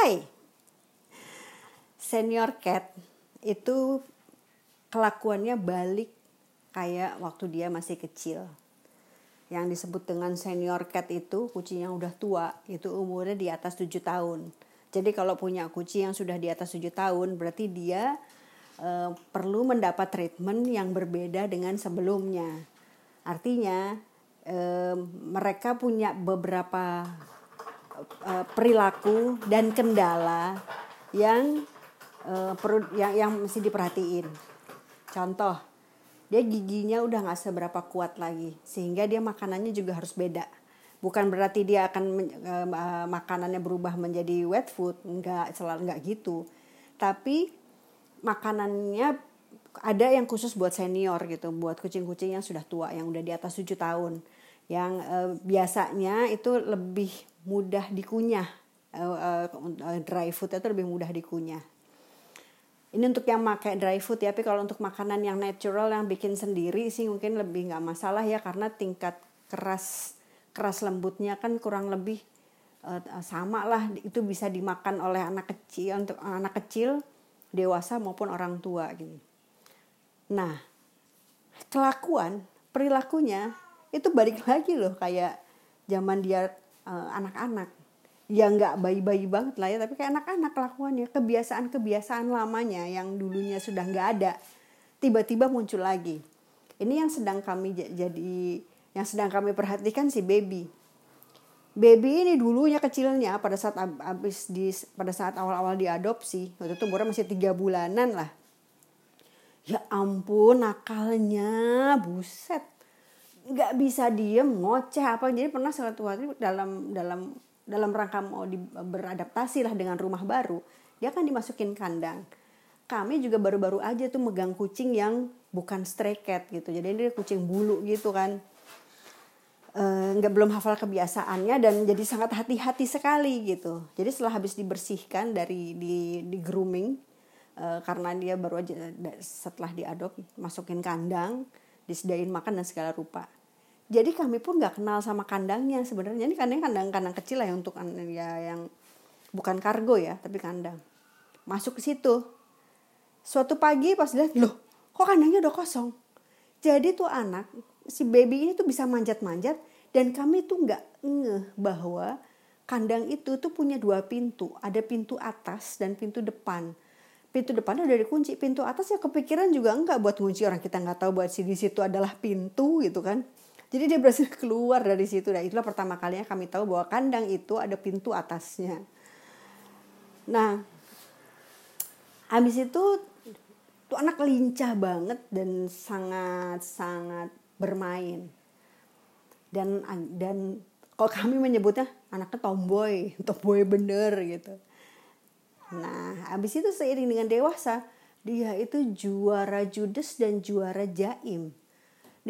Hai. Senior cat itu kelakuannya balik kayak waktu dia masih kecil. Yang disebut dengan senior cat itu kucing yang udah tua, itu umurnya di atas 7 tahun. Jadi kalau punya kucing yang sudah di atas 7 tahun berarti dia e, perlu mendapat treatment yang berbeda dengan sebelumnya. Artinya e, mereka punya beberapa e, perilaku dan kendala yang e, perlu yang yang mesti diperhatiin. Contoh, dia giginya udah nggak seberapa kuat lagi, sehingga dia makanannya juga harus beda. Bukan berarti dia akan e, makanannya berubah menjadi wet food, nggak selalu nggak gitu. Tapi makanannya ada yang khusus buat senior gitu, buat kucing-kucing yang sudah tua, yang udah di atas 7 tahun. Yang e, biasanya itu lebih mudah dikunyah. E, e, dry food itu lebih mudah dikunyah. Ini untuk yang pakai dry food ya tapi kalau untuk makanan yang natural yang bikin sendiri sih mungkin lebih nggak masalah ya karena tingkat keras keras lembutnya kan kurang lebih uh, sama lah. Itu bisa dimakan oleh anak kecil untuk anak kecil dewasa maupun orang tua gitu nah kelakuan perilakunya itu balik lagi loh kayak zaman dia uh, anak-anak. Ya nggak bayi-bayi banget lah ya tapi kayak anak-anak kelakuannya kebiasaan-kebiasaan lamanya yang dulunya sudah nggak ada tiba-tiba muncul lagi. Ini yang sedang kami jadi yang sedang kami perhatikan si baby. Baby ini dulunya kecilnya pada saat habis di pada saat awal-awal diadopsi waktu itu umurnya masih tiga bulanan lah. Ya ampun nakalnya buset nggak bisa diem ngoceh apa jadi pernah suatu waktu dalam dalam dalam rangka mau di, beradaptasi lah dengan rumah baru, dia akan dimasukin kandang. Kami juga baru-baru aja tuh megang kucing yang bukan stray cat gitu. Jadi dia kucing bulu gitu kan. E, nggak belum hafal kebiasaannya dan jadi sangat hati-hati sekali gitu. Jadi setelah habis dibersihkan dari di, di grooming e, karena dia baru aja setelah diadop masukin kandang, disediain makan dan segala rupa jadi kami pun nggak kenal sama kandangnya sebenarnya. Ini kandang kandang kandang kecil lah ya untuk ya yang bukan kargo ya tapi kandang. Masuk ke situ. Suatu pagi pas lihat loh kok kandangnya udah kosong? Jadi tuh anak si baby ini tuh bisa manjat-manjat dan kami tuh nggak ngeh bahwa kandang itu tuh punya dua pintu. Ada pintu atas dan pintu depan. Pintu depannya udah dikunci pintu atas ya kepikiran juga enggak buat kunci orang kita nggak tahu buat si di situ adalah pintu gitu kan jadi dia berhasil keluar dari situ. Dan itulah pertama kalinya kami tahu bahwa kandang itu ada pintu atasnya. Nah, habis itu tuh anak lincah banget dan sangat-sangat bermain. Dan dan kalau kami menyebutnya anaknya tomboy, tomboy bener gitu. Nah, habis itu seiring dengan dewasa, dia itu juara judes dan juara jaim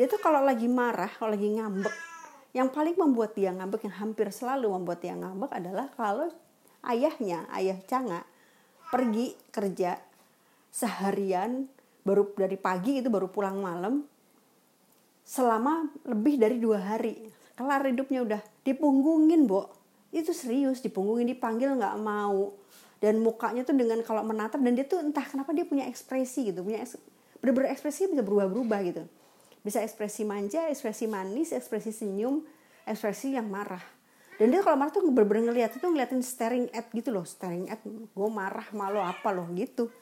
dia tuh kalau lagi marah kalau lagi ngambek yang paling membuat dia ngambek yang hampir selalu membuat dia ngambek adalah kalau ayahnya ayah canga pergi kerja seharian baru dari pagi itu baru pulang malam selama lebih dari dua hari. Kelar hidupnya udah. Dipunggungin bo. Itu serius dipunggungin dipanggil nggak mau. Dan mukanya tuh dengan kalau menatap dan dia tuh entah kenapa dia punya ekspresi gitu punya bener-bener ekspresi bisa berubah-berubah gitu bisa ekspresi manja ekspresi manis ekspresi senyum ekspresi yang marah. Dan dia kalau marah tuh bener-bener ngeliat itu ngeliatin staring at gitu loh staring at gue marah malu apa loh gitu.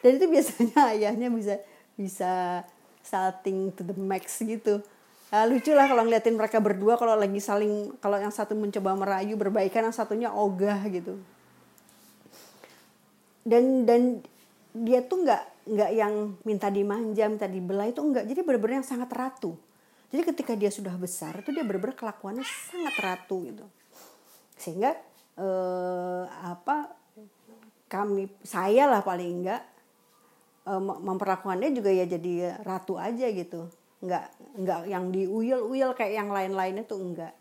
Dan itu biasanya ayahnya bisa bisa salting to the max gitu. Nah, lucu lah kalau ngeliatin mereka berdua kalau lagi saling kalau yang satu mencoba merayu berbaikan yang satunya ogah gitu. Dan dan dia tuh nggak nggak yang minta dimanja, minta dibelah itu enggak. Jadi benar-benar yang sangat ratu. Jadi ketika dia sudah besar itu dia benar-benar kelakuannya sangat ratu gitu. Sehingga eh, apa kami saya lah paling enggak eh, memperlakukan dia juga ya jadi ratu aja gitu. Enggak enggak yang diuyel-uyel kayak yang lain-lainnya tuh enggak.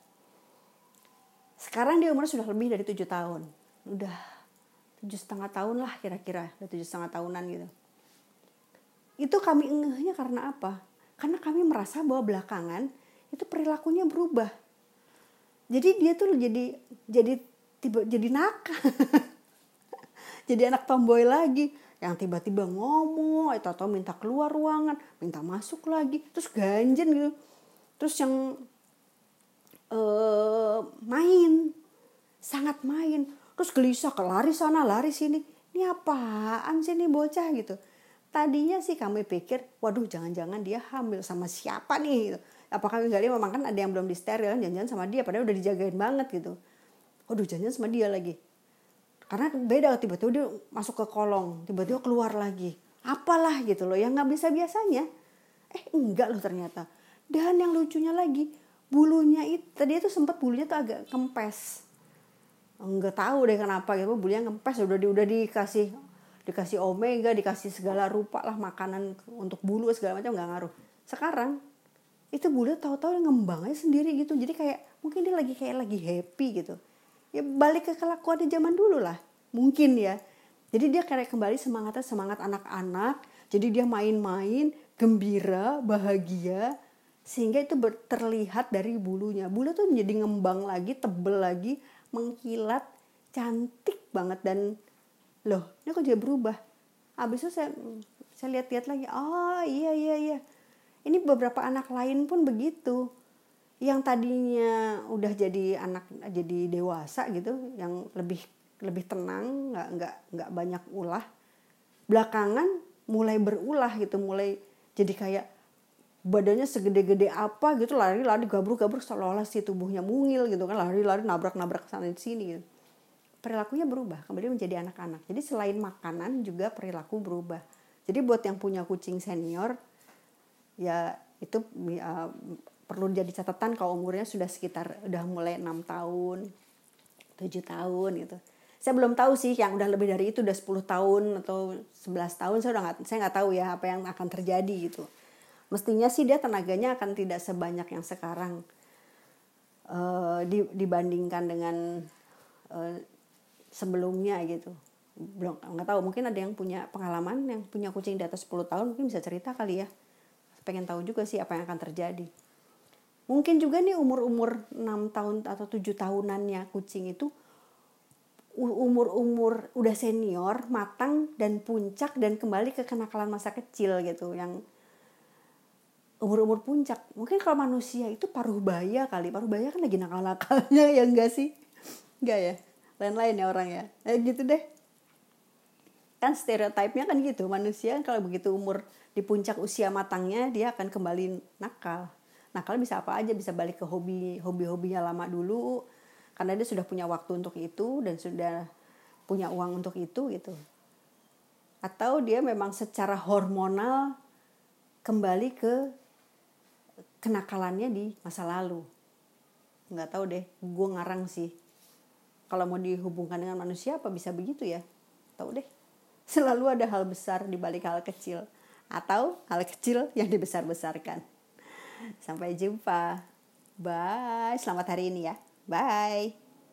Sekarang dia umur sudah lebih dari tujuh tahun. Udah tujuh setengah tahun lah kira-kira, udah tujuh setengah tahunan gitu itu kami ngehnya karena apa? Karena kami merasa bahwa belakangan itu perilakunya berubah. Jadi dia tuh jadi jadi tiba jadi nakal. jadi anak tomboy lagi yang tiba-tiba ngomong atau minta keluar ruangan minta masuk lagi terus ganjen gitu terus yang uh, main sangat main terus gelisah ke lari sana lari sini ini apaan sih ini bocah gitu tadinya sih kami pikir waduh jangan-jangan dia hamil sama siapa nih? Gitu. Apakah kami memang kan ada yang belum disteril jangan-jangan sama dia padahal udah dijagain banget gitu. Waduh jangan-jangan sama dia lagi. Karena beda tiba-tiba dia masuk ke kolong tiba-tiba keluar lagi. Apalah gitu loh yang nggak bisa biasanya eh enggak loh ternyata. Dan yang lucunya lagi bulunya itu tadi itu sempat bulunya tuh agak kempes. Enggak tahu deh kenapa gitu bulunya kempes udah di udah dikasih dikasih omega dikasih segala rupa lah makanan untuk bulu segala macam nggak ngaruh. Sekarang itu bulu tahu-tahu ngembangnya sendiri gitu. Jadi kayak mungkin dia lagi kayak lagi happy gitu. Ya balik ke kelakuan di zaman dulu lah. Mungkin ya. Jadi dia kayak kembali semangatnya semangat anak-anak. Jadi dia main-main gembira bahagia. Sehingga itu terlihat dari bulunya. Bulu tuh menjadi ngembang lagi tebel lagi mengkilat cantik banget. Dan loh ini kok jadi berubah? Habis itu saya saya lihat-lihat lagi. Oh iya iya iya. Ini beberapa anak lain pun begitu. Yang tadinya udah jadi anak jadi dewasa gitu yang lebih lebih tenang nggak nggak nggak banyak ulah belakangan mulai berulah gitu mulai jadi kayak badannya segede-gede apa gitu lari-lari gabruk-gabruk seolah-olah si tubuhnya mungil gitu kan lari-lari nabrak-nabrak sana di sini gitu perilakunya berubah kembali menjadi anak-anak. Jadi selain makanan juga perilaku berubah. Jadi buat yang punya kucing senior ya itu ya, perlu jadi catatan kalau umurnya sudah sekitar udah mulai enam tahun tujuh tahun gitu. Saya belum tahu sih yang udah lebih dari itu udah 10 tahun atau 11 tahun saya udah gak, saya nggak tahu ya apa yang akan terjadi gitu. Mestinya sih dia tenaganya akan tidak sebanyak yang sekarang. Uh, dibandingkan dengan uh, sebelumnya gitu belum nggak tahu mungkin ada yang punya pengalaman yang punya kucing di atas 10 tahun mungkin bisa cerita kali ya pengen tahu juga sih apa yang akan terjadi Mungkin juga nih umur-umur 6 tahun atau 7 tahunannya kucing itu umur-umur udah senior, matang dan puncak dan kembali ke kenakalan masa kecil gitu yang umur-umur puncak. Mungkin kalau manusia itu paruh baya kali. Paruh baya kan lagi nakal-nakalnya ya enggak sih? Enggak ya? Lain-lain ya orang ya. Eh gitu deh. Kan stereotipnya kan gitu. Manusia kalau begitu umur di puncak usia matangnya dia akan kembali nakal nakal bisa apa aja bisa balik ke hobi hobi hobinya lama dulu karena dia sudah punya waktu untuk itu dan sudah punya uang untuk itu gitu atau dia memang secara hormonal kembali ke kenakalannya di masa lalu nggak tahu deh gue ngarang sih kalau mau dihubungkan dengan manusia apa bisa begitu ya tahu deh selalu ada hal besar di balik hal kecil atau hal kecil yang dibesar-besarkan Sampai jumpa. Bye. Selamat hari ini ya. Bye.